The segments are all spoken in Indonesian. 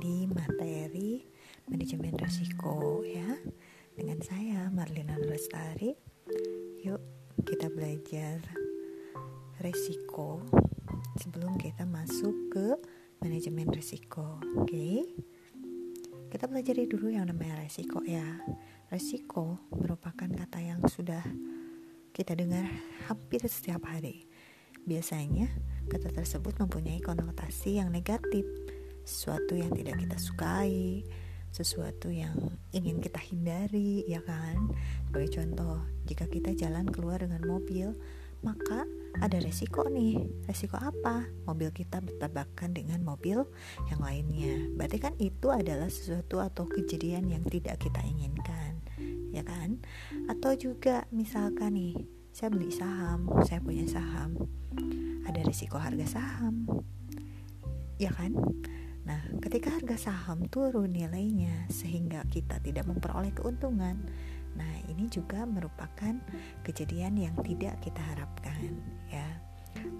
di materi manajemen risiko ya dengan saya Marlina Lestari. Yuk kita belajar risiko sebelum kita masuk ke manajemen risiko. Oke. Kita pelajari dulu yang namanya risiko ya. Risiko merupakan kata yang sudah kita dengar hampir setiap hari. Biasanya, kata tersebut mempunyai konotasi yang negatif sesuatu yang tidak kita sukai, sesuatu yang ingin kita hindari, ya kan? Sebagai contoh, jika kita jalan keluar dengan mobil, maka ada resiko nih. Resiko apa? Mobil kita bertabrakan dengan mobil yang lainnya. Berarti kan itu adalah sesuatu atau kejadian yang tidak kita inginkan, ya kan? Atau juga misalkan nih, saya beli saham, saya punya saham. Ada resiko harga saham. Ya kan? Nah, ketika harga saham turun nilainya sehingga kita tidak memperoleh keuntungan, nah ini juga merupakan kejadian yang tidak kita harapkan, ya.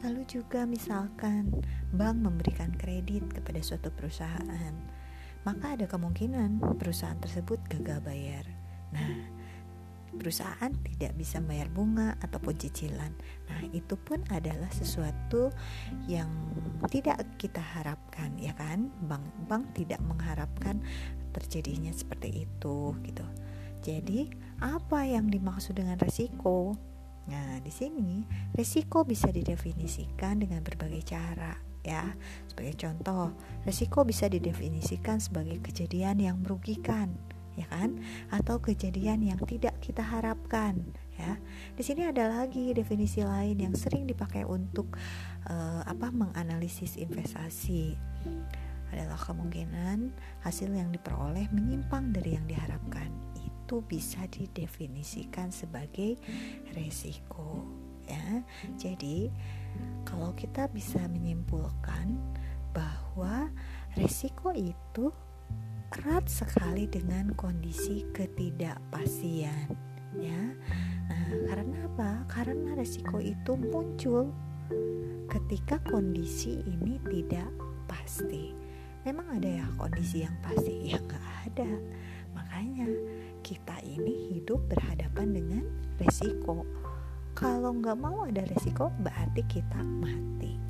Lalu juga misalkan bank memberikan kredit kepada suatu perusahaan, maka ada kemungkinan perusahaan tersebut gagal bayar. Nah, perusahaan tidak bisa bayar bunga ataupun cicilan. Nah, itu pun adalah sesuatu yang tidak kita harapkan, ya kan? Bank-bank tidak mengharapkan terjadinya seperti itu gitu. Jadi, apa yang dimaksud dengan resiko? Nah, di sini resiko bisa didefinisikan dengan berbagai cara ya. Sebagai contoh, resiko bisa didefinisikan sebagai kejadian yang merugikan ya kan? Atau kejadian yang tidak kita harapkan, ya. Di sini ada lagi definisi lain yang sering dipakai untuk uh, apa menganalisis investasi adalah kemungkinan hasil yang diperoleh menyimpang dari yang diharapkan. Itu bisa didefinisikan sebagai resiko, ya. Jadi, kalau kita bisa menyimpulkan bahwa resiko itu erat sekali dengan kondisi ketidakpastian ya. Nah karena apa? Karena resiko itu muncul ketika kondisi ini tidak pasti. Memang ada ya kondisi yang pasti ya nggak ada. Makanya kita ini hidup berhadapan dengan resiko. Kalau nggak mau ada resiko berarti kita mati